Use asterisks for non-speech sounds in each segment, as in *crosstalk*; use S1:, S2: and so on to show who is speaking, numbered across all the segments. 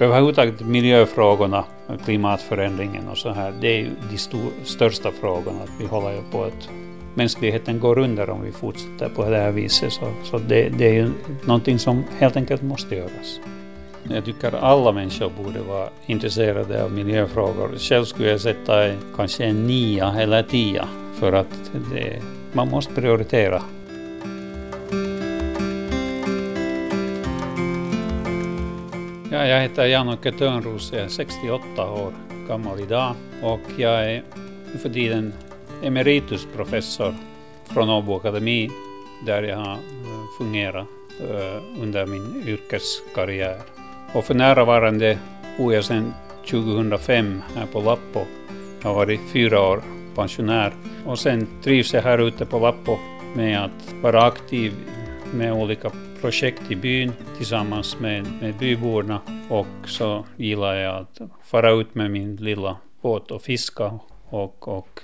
S1: överhuvudtaget miljöfrågorna, klimatförändringen och så här, det är ju de stor, största frågorna. Att vi håller ju på att mänskligheten går under om vi fortsätter på det här viset. Så, så det, det är ju någonting som helt enkelt måste göras. Jag tycker alla människor borde vara intresserade av miljöfrågor. Själv skulle jag sätta kanske en nia eller tia för att det, man måste prioritera. Ja, jag heter Jan-Åke Törnros, jag är 68 år gammal idag och jag är nu för tiden emeritusprofessor från Åbo Akademi där jag har eh, fungerat eh, under min yrkeskarriär. Och för närvarande bor jag sedan 2005 här på Lappo. Jag har varit fyra år pensionär och sen trivs jag här ute på Lappo med att vara aktiv med olika projekt i byn tillsammans med, med byborna och så gillar jag att fara ut med min lilla båt och fiska och, och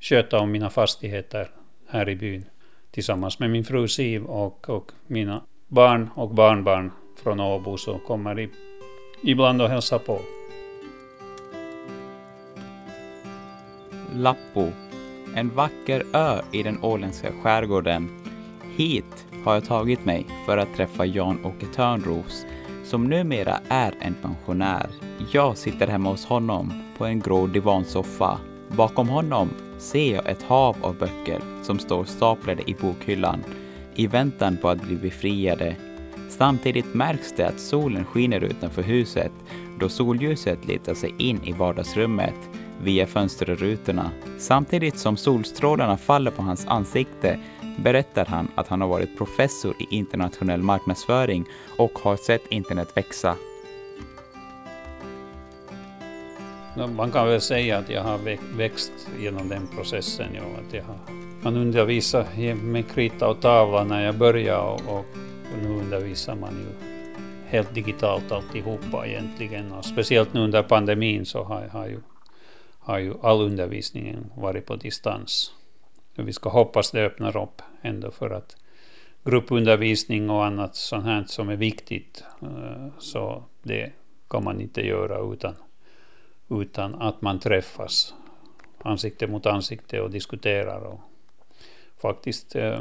S1: sköta om mina fastigheter här i byn tillsammans med min fru Siv och, och mina barn och barnbarn från Åbo som kommer i, ibland och hälsar på.
S2: Lappo, en vacker ö i den åländska skärgården. Hit har jag tagit mig för att träffa Jan-Åke Törnros som numera är en pensionär. Jag sitter hemma hos honom på en grå divansoffa. Bakom honom ser jag ett hav av böcker som står staplade i bokhyllan i väntan på att bli befriade. Samtidigt märks det att solen skiner utanför huset då solljuset letar sig in i vardagsrummet via fönsterrutorna. Samtidigt som solstrålarna faller på hans ansikte berättar han att han har varit professor i internationell marknadsföring och har sett internet växa.
S1: Man kan väl säga att jag har växt genom den processen. Ja, att jag har, man undervisade med krita och tavla när jag började och, och nu undervisar man ju helt digitalt alltihopa egentligen. Och speciellt nu under pandemin så har, har, ju, har ju all undervisning varit på distans. Vi ska hoppas det öppnar upp ändå för att gruppundervisning och annat sånt här som är viktigt, eh, så det kan man inte göra utan, utan att man träffas ansikte mot ansikte och diskuterar. Och faktiskt, eh,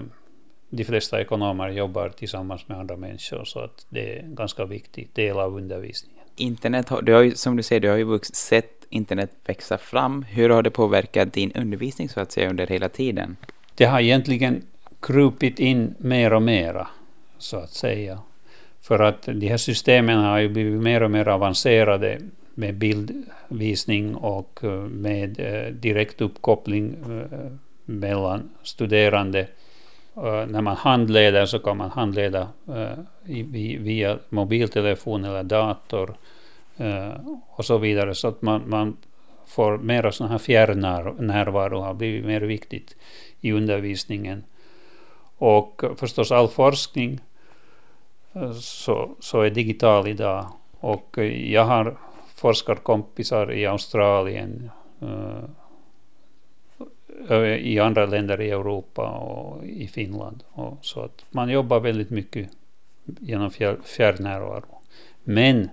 S1: de flesta ekonomer jobbar tillsammans med andra människor, så att det är en ganska viktig del av undervisningen.
S2: Internet, har, du har ju, som du säger, du har ju sett internet växa fram. Hur har det påverkat din undervisning så att säga under hela tiden?
S1: Det har egentligen krupit in mer och mera, så att säga. För att de här systemen har ju blivit mer och mer avancerade med bildvisning och eh, med eh, direkt uppkoppling eh, mellan studerande. När man handleder så kan man handleda via mobiltelefon eller dator Eh, och så vidare. Så att man, man får mera sådana här fjärrnärvaro har blivit mer viktigt i undervisningen. Och förstås all forskning eh, så, så är digital idag. Och eh, jag har forskarkompisar i Australien, i andra länder i Europa och i Finland. Och så att man jobbar väldigt mycket genom fjärrnärvaro. Men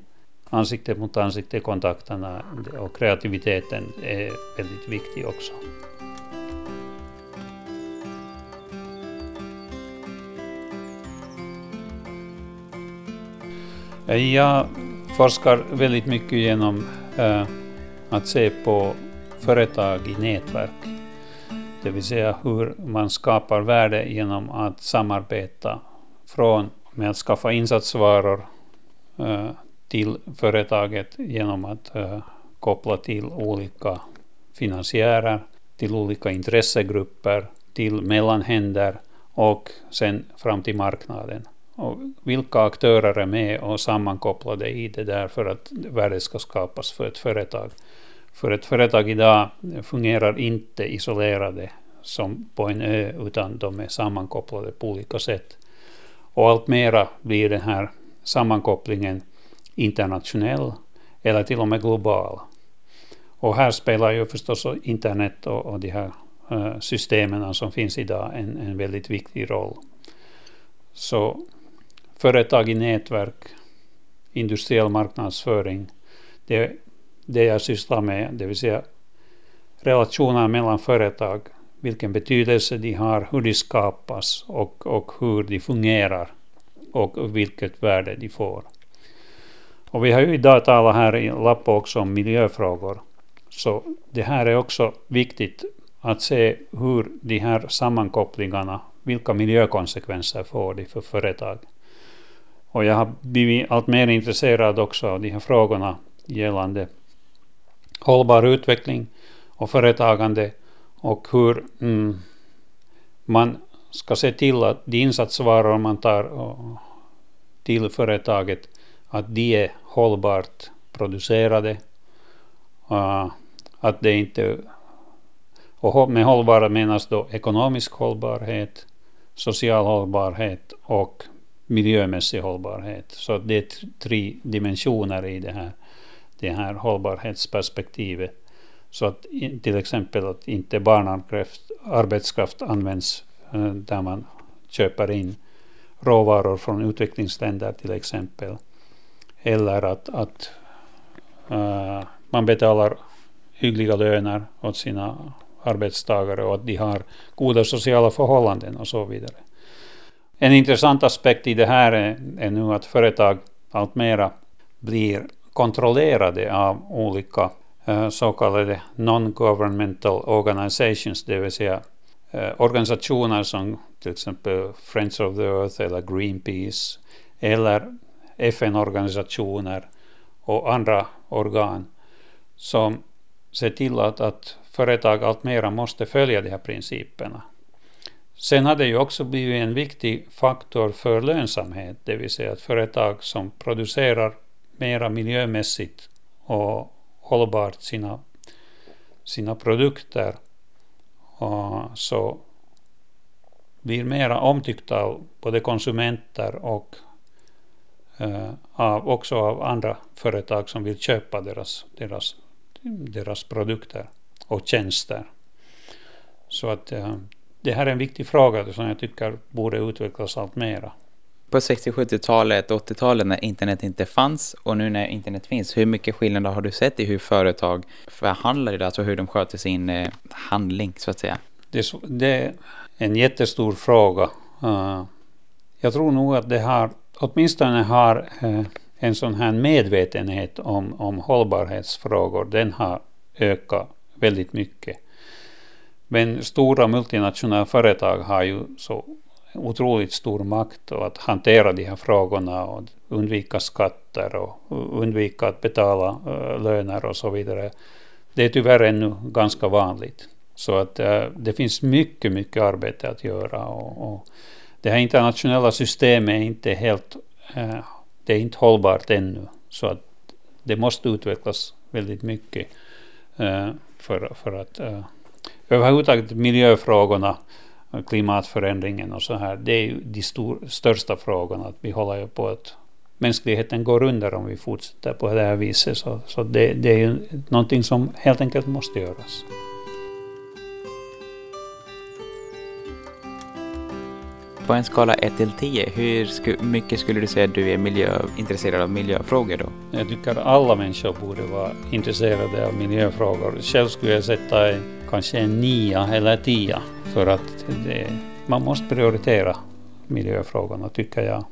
S1: ansikte mot ansikte kontakterna och kreativiteten är e, väldigt viktig också. Jag forskar väldigt mycket genom äh, att se på företag i nätverk. Det vill säga hur man skapar värde genom att samarbeta från med att skaffa insatsvaror äh, till företaget genom att eh, koppla till olika finansiärer, till olika intressegrupper, till mellanhänder och sen fram till marknaden. Och vilka aktörer är med och sammankopplade i det där för att värde ska skapas för ett företag. För ett företag idag fungerar inte isolerade som på en ö, utan de är sammankopplade på olika sätt. Och allt mera blir den här sammankopplingen internationell eller till och med global. Och här spelar ju förstås internet och, och de här uh, systemen som finns idag en, en väldigt viktig roll. Så företag i nätverk industriell marknadsföring. Det, det jag sysslar med, det vill säga relationer mellan företag, vilken betydelse de har, hur de skapas och, och hur de fungerar och vilket värde de får. Och vi har ju idag talat här i Lappo också om miljöfrågor. Så det här är också viktigt att se hur de här sammankopplingarna, vilka miljökonsekvenser får de för företag. Och jag har blivit allt mer intresserad också av de här frågorna gällande hållbar utveckling och företagande och hur mm, man ska se till att de insatsvaror man tar till företaget att de är hållbart producerade. Eh, att det inte... Och med hållbara menas då ekonomisk hållbarhet, social hållbarhet och miljömässig hållbarhet. Så det är tre dimensioner i det här, det här hållbarhetsperspektivet. Så att till exempel att inte barnarbetskraft används eh, där man köper in råvaror från utvecklingsländer till exempel. Eller att, att uh, man betalar hyggliga löner åt sina arbetstagare och att de har goda sociala förhållanden och så vidare. En intressant aspekt i det här är, är nu att företag alltmera blir kontrollerade av olika uh, så kallade non-governmental organizations, det vill säga uh, organisationer som till exempel Friends of the Earth eller Greenpeace eller FN-organisationer och andra organ som ser till att, att företag alltmera måste följa de här principerna. Sen har det ju också blivit en viktig faktor för lönsamhet, det vill säga att företag som producerar mera miljömässigt och hållbart sina, sina produkter och så blir mera omtyckta av både konsumenter och av, också av andra företag som vill köpa deras, deras, deras produkter och tjänster. Så att uh, det här är en viktig fråga som jag tycker borde utvecklas allt mera.
S2: På 60-70-talet, 80-talet när internet inte fanns och nu när internet finns, hur mycket skillnader har du sett i hur företag förhandlar idag, alltså hur de sköter sin eh, handling så att säga?
S1: Det, det är en jättestor fråga. Jag tror nog att det har, åtminstone har eh, en sån här medvetenhet om, om hållbarhetsfrågor, den har ökat väldigt mycket. Men stora multinationella företag har ju så otroligt stor makt att hantera de här frågorna och undvika skatter och undvika att betala eh, löner och så vidare. Det är tyvärr ännu ganska vanligt. Så att eh, det finns mycket, mycket arbete att göra och, och det här internationella systemet är inte helt, eh, det är inte hållbart ännu. Så att det måste utvecklas väldigt mycket eh, för, för att eh, överhuvudtaget miljöfrågorna, klimatförändringen och så här, det är ju de stor, största frågorna. Att vi håller ju på att mänskligheten går under om vi fortsätter på det här viset. Så, så det, det är ju någonting som helt enkelt måste göras.
S2: På en skala 1 till 10, hur mycket skulle du säga att du är miljö, intresserad av miljöfrågor då?
S1: Jag tycker alla människor borde vara intresserade av miljöfrågor. Själv skulle jag sätta kanske en nia eller tia för att det, man måste prioritera miljöfrågorna tycker jag.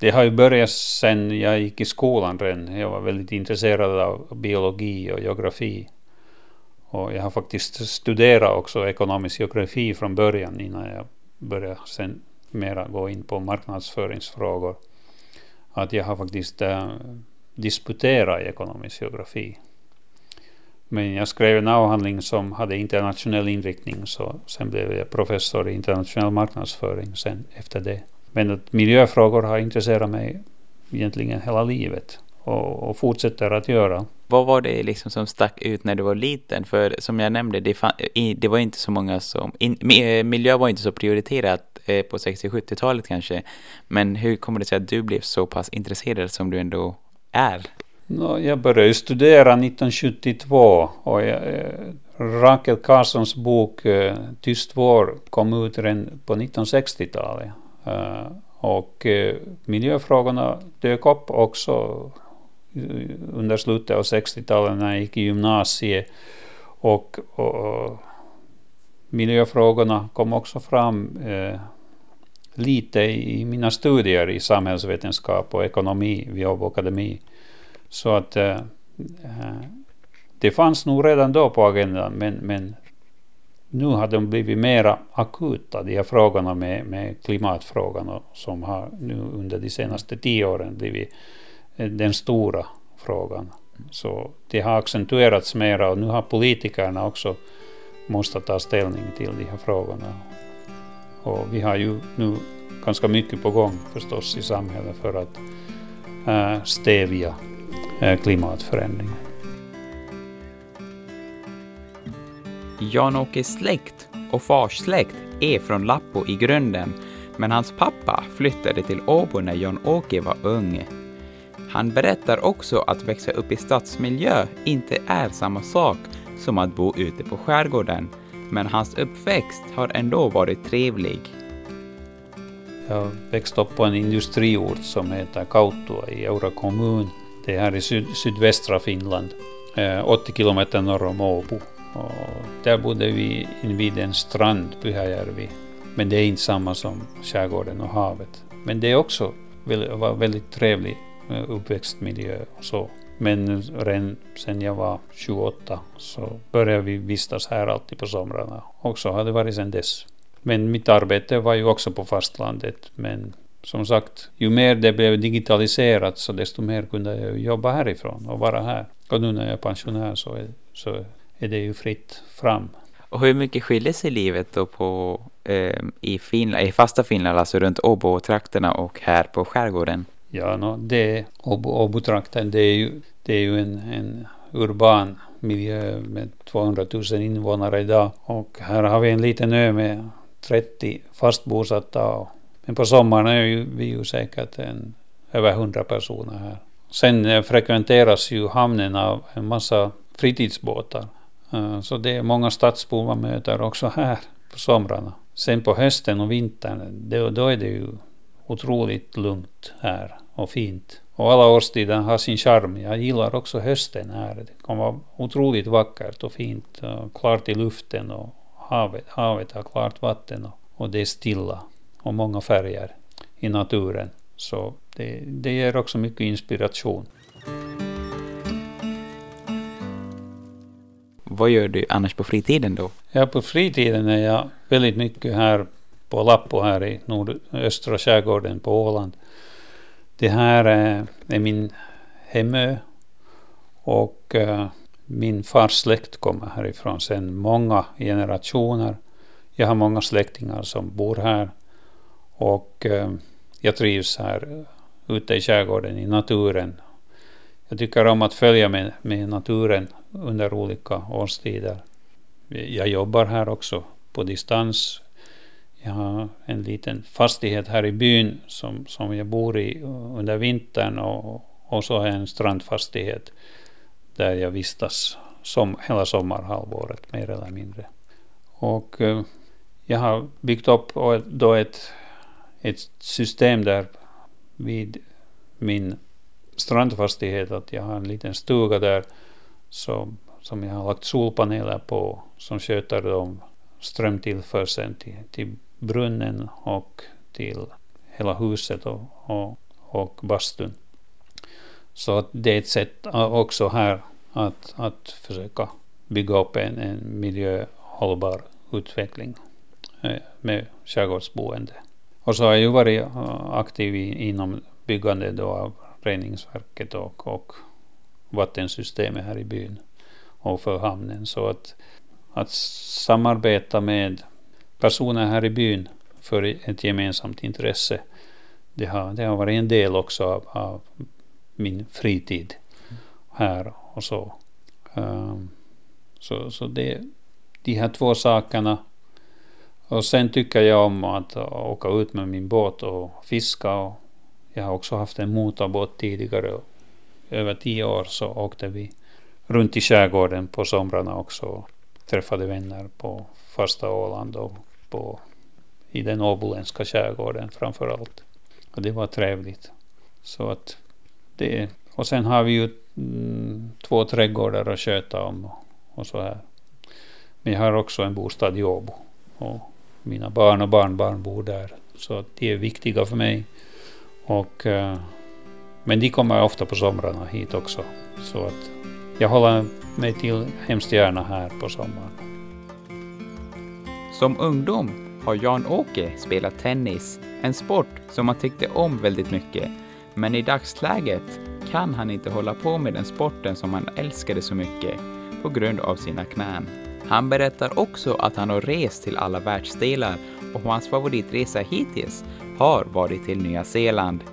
S1: Det har ju börjat sen jag gick i skolan redan. Jag var väldigt intresserad av biologi och geografi. Och jag har faktiskt studerat också ekonomisk geografi från början innan jag började sen mera gå in på marknadsföringsfrågor. Att jag har faktiskt äh, disputerat i ekonomisk geografi. Men jag skrev en avhandling som hade internationell inriktning så sen blev jag professor i internationell marknadsföring sen efter det. Men att miljöfrågor har intresserat mig egentligen hela livet och, och, fortsätter att göra.
S2: Vad var det liksom som stack ut när du var liten? För som jag nämnde, det, fan, det var inte så många som... In, eh, miljö var inte så prioriterat på 60-70-talet kanske. Men hur kommer det sig att du blev så pass intresserad som du ändå är?
S1: jag började studera 1972 och jag, eh, Rakel Carlssons bok eh, Tyst vår kom ut redan på 1960-talet. Eh, och eh, miljöfrågorna dök upp också under slutet av 60-talet när jag gick i gymnasiet. Och, och miljöfrågorna kom också fram eh, lite i mina studier i samhällsvetenskap och ekonomi vid Åbo Akademi. Så att eh, eh, det fanns nog redan då på agendan men, men nu har de blivit mera akuta, de här frågorna med, med klimatfrågan och, som har nu under de senaste tio åren blivit eh, den stora frågan. Så det har accentuerats mera och nu har politikerna också måste ta ställning till de här frågorna. Och vi har ju nu ganska mycket på gång förstås i samhället för att äh, stävja eh, äh, klimatförändringen.
S2: Jan-Åkes släkt och fars släkt är från Lappo i grunden, men hans pappa flyttade till Åbo när Jan-Åke var ung. Han berättar också att växa upp i stadsmiljö inte är samma sak som att bo ute på skärgården, men hans uppväxt har ändå varit trevlig.
S1: Jag växte upp på en industriort som heter Kautua i Eura kommun. Det är här i syd sydvästra Finland, eh, 80 kilometer norr om Åbo. Och där bodde vi invid en strand, Pyhäjärvi. Men det är inte samma som skärgården och havet. Men det är också var väldigt trevlig eh, uppväxtmiljö och så. Men redan sen jag var 28 så började vi vistas här alltid på somrarna. Och så har det varit sedan dess. Men mitt arbete var ju också på fastlandet. Men som sagt, ju mer det blev digitaliserat så desto mer kunde jag jobba härifrån och vara här. Och nu när jag är pensionär så är, så är det ju fritt fram.
S2: Och hur mycket skiljer sig livet då på, eh, i, Finland, i fasta Finland, alltså runt Åbo-trakterna och här på skärgården?
S1: Ja, no, det Åbo-trakten, det är ju, det är ju en, en urban miljö med 200 000 invånare idag. Och här har vi en liten ö med 30 fastbosatta. Men på sommaren är vi ju säkert en, över 100 personer här. Sen eh, frekventeras ju hamnen av en massa fritidsbåtar. Eh, så det är många stadsbor man möter också här på somrarna. Sen på hösten och vintern, då, då är det ju otroligt lugnt här och fint. Och alla årstider har sin charm. Jag gillar också hösten här. Det kan vara otroligt vackert och fint. Och klart i luften och havet, havet har klart vatten och, och det är stilla och många färger i naturen. Så det, det ger också mycket inspiration.
S2: Vad gör du annars på fritiden då?
S1: Ja, på fritiden är jag väldigt mycket här på Lappo här i nordöstra skärgården på Åland. Det här är min hemö och eh, min fars släkt kommer härifrån sedan många generationer. Jag har många släktingar som bor här och eh, jag trivs här eh, ute i skärgården i naturen. Jag tycker om att följa med, med naturen under olika årstider. Jag jobbar här också på distans. Jag har en liten fastighet här i byn som, som jag bor i under vintern och, och så har jag en strandfastighet där jag vistas som, hela sommarhalvåret mer eller mindre. Och eh, jag har byggt upp då ett, ett system där vid min strandfastighet att jag har en liten stuga där som, som jag har lagt solpaneler på som sköter om strömtillförseln till, till brunnen och till hela huset och, och, och bastun. Så att det är ett sätt också här att, att försöka bygga upp en, en miljöhållbar utveckling eh, med skärgårdsboende. Och så har jag ju varit eh, aktiv i, inom byggandet då av reningsverket och, och vattensystemet här i byn och för hamnen. Så att, att samarbeta med personer här i byn för ett gemensamt intresse, det har, det har varit en del också av, av min fritid här och så. Um, så så det, de här två sakerna. Och sen tycker jag om att åka ut med min båt och fiska. Och jag har också haft en motorbåt tidigare. Över tio år så åkte vi runt i skärgården på somrarna också. Och träffade vänner på första Åland och på, i den åboländska skärgården framför allt. Och det var trevligt. Så att det och sen har vi ju mm, två trädgårdar att sköta om och, och så här. Men jag har också en bostad i Åbo och mina barn och barnbarn bor där. Så de är viktiga för mig. Och, eh, men de kommer ofta på somrarna hit också. Så att jag håller mig till hemskt gärna här på sommaren.
S2: Som ungdom har Jan-Åke spelat tennis, en sport som han tyckte om väldigt mycket. Men i dagsläget kan han inte hålla på med den sporten som han älskade så mycket på grund av sina knän. Han berättar också att han har rest till alla världsdelar och hans favoritresa hittills har varit till Nya Zeeland.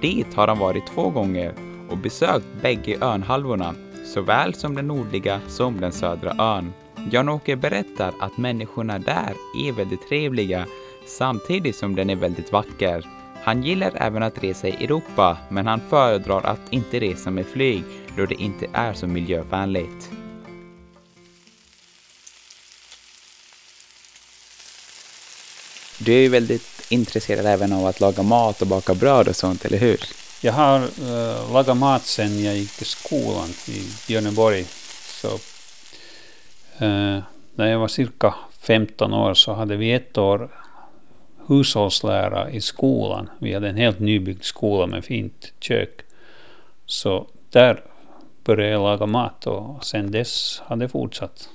S2: Dit har han varit två gånger och besökt bägge önhalvorna, såväl som den nordliga som den södra ön. Jan-Åke berättar att människorna där är väldigt trevliga samtidigt som den är väldigt vacker. Han gillar även att resa i Europa, men han föredrar att inte resa med flyg då det inte är så miljövänligt. Du är ju väldigt intresserad även av att laga mat och baka bröd och sånt, eller hur?
S1: Jag har uh, lagat mat sedan jag gick i skolan i Björneborg. Så, Eh, när jag var cirka 15 år så hade vi ett år hushållslära i skolan. Vi hade en helt nybyggd skola med fint kök. Så där började jag laga mat och sen dess har det fortsatt.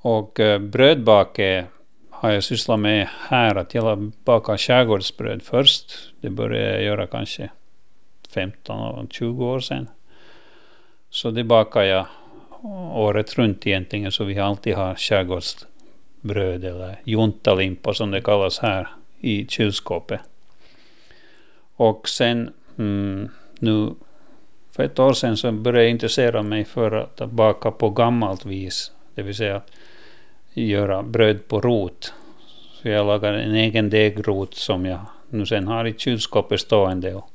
S1: Och uh, brödbake har jag sysslat med här, att jag bakade skärgårdsbröd först. Det började jag göra kanske 15 20 år sedan. Så det bakade jag året runt egentligen, så vi alltid har skärgårdsbröd eller juntalimpa som det kallas här i kylskåpet. Och sen mm, nu för ett år sedan så började jag intressera mig för att baka på gammalt vis, det vill säga göra bröd på rot. Så jag lagade en egen degrot som jag nu sen har i kylskåpet stående och,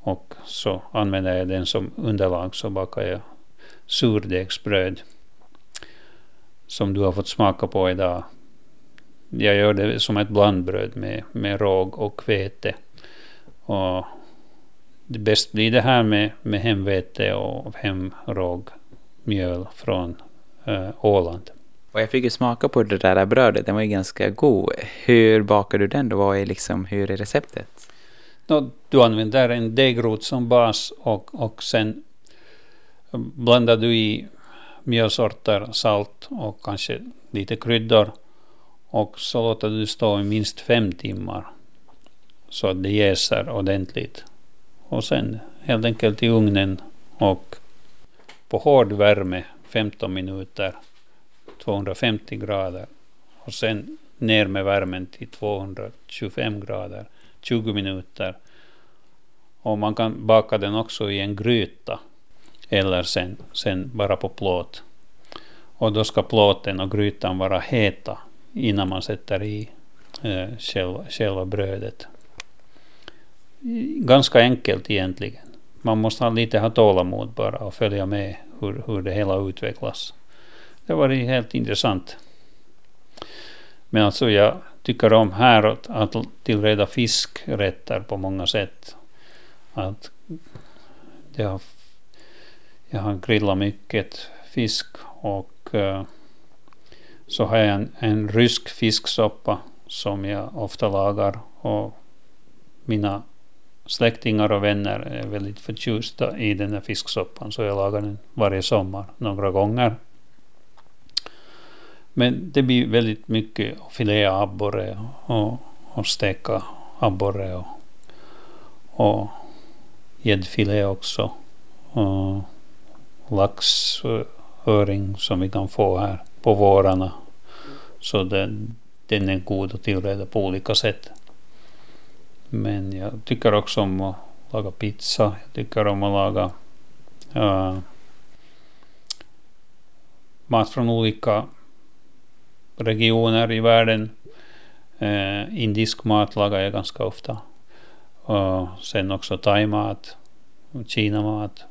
S1: och så använder jag den som underlag så bakar jag surdegsbröd som du har fått smaka på idag. Jag gör det som ett blandbröd med, med råg och vete. Och det bäst blir det här med, med hemvete och hemrågmjöl från äh, Åland.
S2: Och jag fick ju smaka på det där brödet, den var ju ganska god. Hur bakar du den då? Vad är liksom, hur är receptet?
S1: Du använder en degrot som bas och, och sen blandar du i mjölsorter, salt och kanske lite kryddor. Och så låter du stå i minst fem timmar. Så att det jäser ordentligt. Och sen helt enkelt i ugnen och på hård värme 15 minuter 250 grader och sen ner med värmen till 225 grader 20 minuter. Och man kan baka den också i en gryta eller sen, sen bara på plåt. Och då ska plåten och grytan vara heta innan man sätter i eh, själva, själva brödet. Ganska enkelt egentligen. Man måste ha lite ha tålamod bara och följa med hur, hur det hela utvecklas. Det var helt intressant. Men alltså jag tycker om här att, att tillreda fiskrätter på många sätt. Att det har, jag har grillat mycket fisk och eh, så har jag en, en rysk fisksoppa som jag ofta lagar och mina släktingar och vänner är väldigt förtjusta i den här fisksoppan så jag lagar den varje sommar några gånger. Men det blir väldigt mycket filé abborre och, och steka abborre och, och gäddfilé också. Och laxöring som vi kan få här på vårarna. Så den, den är god att tillreda på olika sätt. Men jag tycker också om att laga pizza. Jag tycker om att laga äh, mat från olika regioner i världen. Äh, indisk mat lagar jag ganska ofta. Och sen också thaimat, kinamat.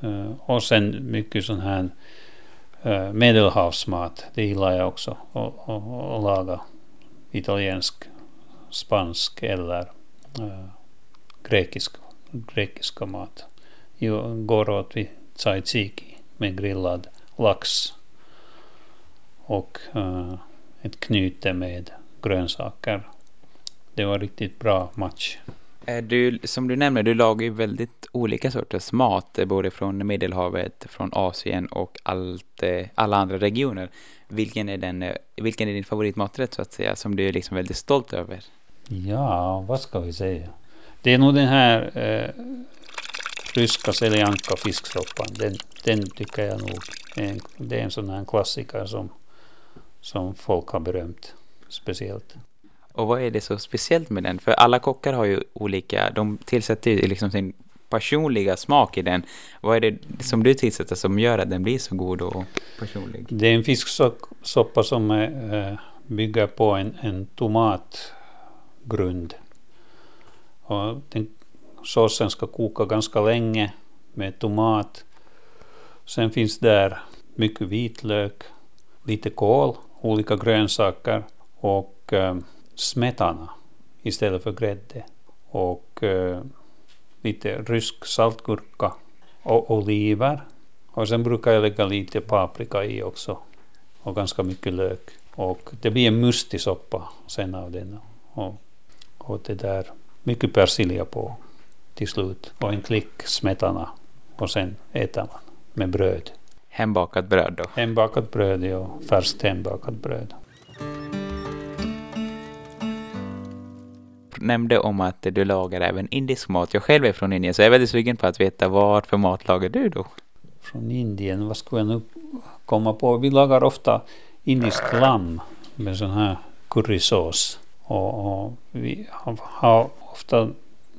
S1: Eh, och sen mycket sån här eh, medelhavsmat. Det gillar jag också att laga. Italiensk, spansk eller eh, grekisk grekiska mat. Jag går åt vid tzatziki med grillad lax och uh, ett knyte med grönsaker. Det var riktigt bra match.
S2: Eh, du, som du nämner, du lagar ju väldigt olika sorters mat, eh, både från Medelhavet, från Asien och allt, eh, alla andra regioner. Vilken är, den, vilken är din favoritmaträtt så att säga, som du är liksom väldigt stolt över?
S1: Ja, vad ska vi säga? Det är nog den här eh, ryska seljanka fisksoppan. Den, den tycker jag nog är, det är en sån här klassiker som, som folk har berömt speciellt.
S2: Och vad är det så speciellt med den? För alla kockar har ju olika, de tillsätter ju liksom sin personliga smak i den. Vad är det som du tillsätter som gör att den blir så god och personlig?
S1: Det är en fisksoppa som är, bygger på en, en tomatgrund. Och den såsen ska koka ganska länge med tomat. Sen finns där mycket vitlök, lite kål, olika grönsaker och eh, smetana istället för grädde. Och äh, lite rysk saltgurka och oliver. Och sen brukar jag lägga lite paprika i också. Och ganska mycket lök. Och det blir en mustig soppa sen av den. Och, och det där, mycket persilja på till slut. Och en klick smetana. Och sen äter man med bröd.
S2: Hembakat bröd då?
S1: Hembakat bröd, ja. Färskt hembakat bröd.
S2: Nämnde om att du lagar även indisk mat. Jag själv är från Indien så jag är väldigt sugen på att veta vad för mat lagar du då?
S1: Från Indien, vad skulle jag nu komma på? Vi lagar ofta indisk lamm med sån här currysås. Och, och vi har ofta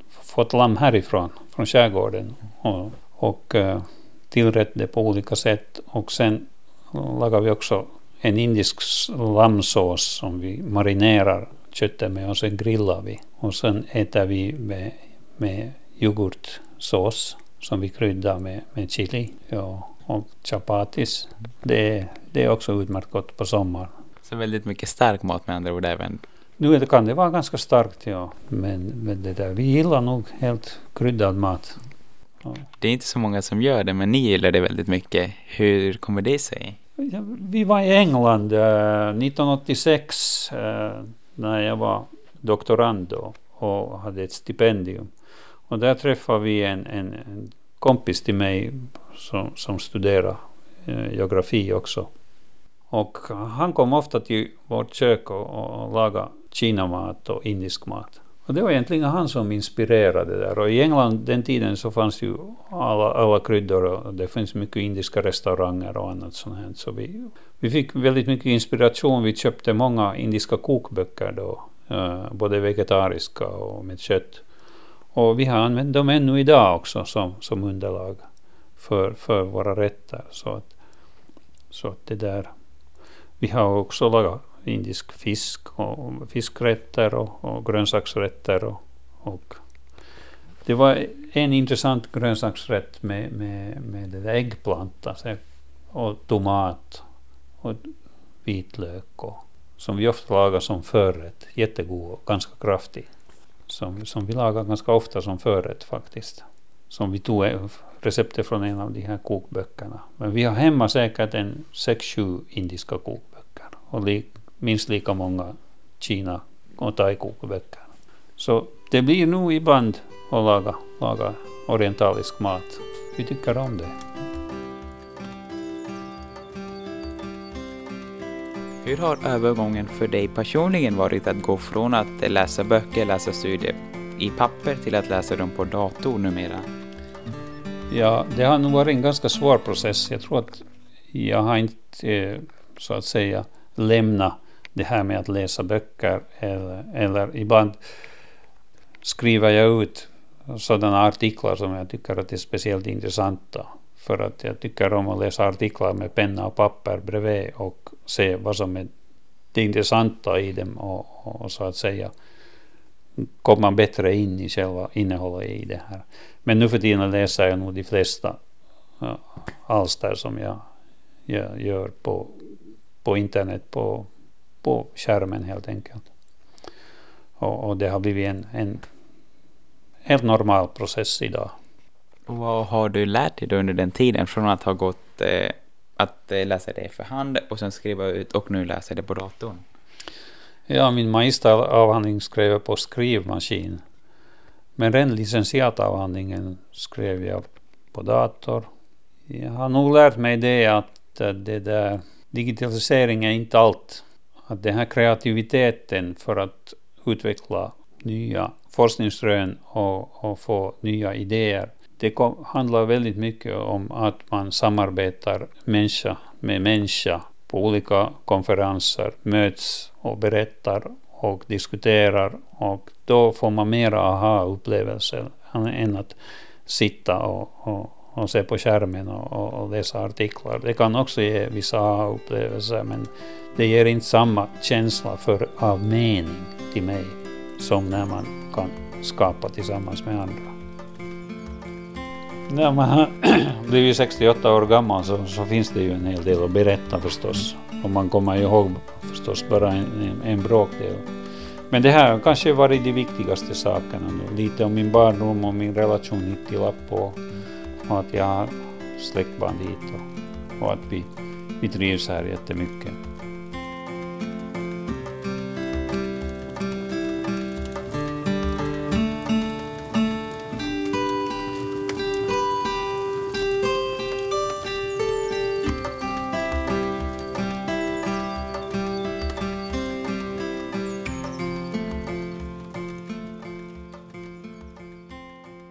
S1: fått lamm härifrån, från skärgården. Och, och eh, tillrätt det på olika sätt. Och sen lagar vi också en indisk lammsås som vi marinerar köttet med och sen grillar vi. Och sen äter vi med, med yoghurtsås som vi kryddar med, med chili ja, och chapatis. Det, det är också utmärkt gott på sommaren.
S2: Så väldigt mycket stark mat med andra ord även?
S1: Nu kan det vara ganska starkt ja, men, men det där, vi gillar nog helt kryddad mat.
S2: Ja. Det är inte så många som gör det, men ni gillar det väldigt mycket. Hur kommer det sig?
S1: Ja, vi var i England eh, 1986 eh, när jag var doktorand då och hade ett stipendium. Och där träffade vi en, en, en kompis till mig som, som studerade eh, geografi också. Och han kom ofta till vårt kök och, och lagade kinamat och indisk mat. Och det var egentligen han som inspirerade där. Och i England den tiden så fanns ju alla, alla kryddor och det finns mycket indiska restauranger och annat sånt här. Så vi, vi fick väldigt mycket inspiration. Vi köpte många indiska kokböcker då, eh, både vegetariska och med kött. Och vi har använt dem ännu idag också som, som underlag för, för våra rätter. Så att, så att det där. Vi har också lagat indisk fisk och fiskrätter och, och grönsaksrätter. Och, och, det var en intressant grönsaksrätt med, med, med det där äggplanta och tomat och vitlök och, som vi ofta lagar som förrätt. Jättegod och ganska kraftig. Som, som vi lagar ganska ofta som förrätt faktiskt. Som vi tog eh, receptet från en av de här kokböckerna. Men vi har hemma säkert en 6-7 indiska kokböcker. Och lik, minst lika många Kina och thai-kokböcker. Så det blir nog ibland att laga, laga orientalisk mat. Vi tycker om det.
S2: Hur har övergången för dig personligen varit att gå från att läsa böcker, läsa studier i papper till att läsa dem på dator numera?
S1: Ja, det har nog varit en ganska svår process. Jag tror att jag har inte eh, så att säga lämnat det här med att läsa böcker eller, eller ibland skriver jag ut sådana artiklar som jag tycker att är speciellt intressanta. För att jag tycker om att läsa artiklar med penna och papper bredvid och se vad som är det intressanta i dem och, och så att säga komma bättre in i själva innehållet i det här. Men nu för tiden läser jag nog de flesta alster som jag, jag gör på, på internet på på skärmen helt enkelt. Och, och det har blivit en, en, helt normal process idag.
S2: Vad har du lärt dig då under den tiden från att ha gått eh, att eh, läsa det för hand och sen skriva ut och nu läsa det på datorn?
S1: Ja, min magisteravhandling skrev jag på skrivmaskin. Men den licentiatavhandlingen skrev jag på dator. Jag har nog lärt mig det att eh, det där, digitalisering är inte allt. Att den här kreativiteten för att utveckla nya forskningsrön och, och få nya idéer. Det kom, handlar väldigt mycket om att man samarbetar människa med människa på olika konferenser, möts och berättar och diskuterar och då får man mera aha-upplevelser än att sitta och, och, och se på skärmen och, och, läsa artiklar. Det kan också ge vissa aha-upplevelser men det ger inte samma känsla för, av mening till mig som när man kan skapa tillsammans med andra. När man har *clears throat* blivit 68 år gammal så, så, finns det ju en hel del att berätta förstås. Och man kommer ju ihåg förstås bara en, en, en bråkdel. Men det här har kanske varit de viktigaste sakerna. Då. Lite om min barndom och min relation hit till Lappo. Och att jag har släktband hit och, och att vi, vi trivs här jättemycket.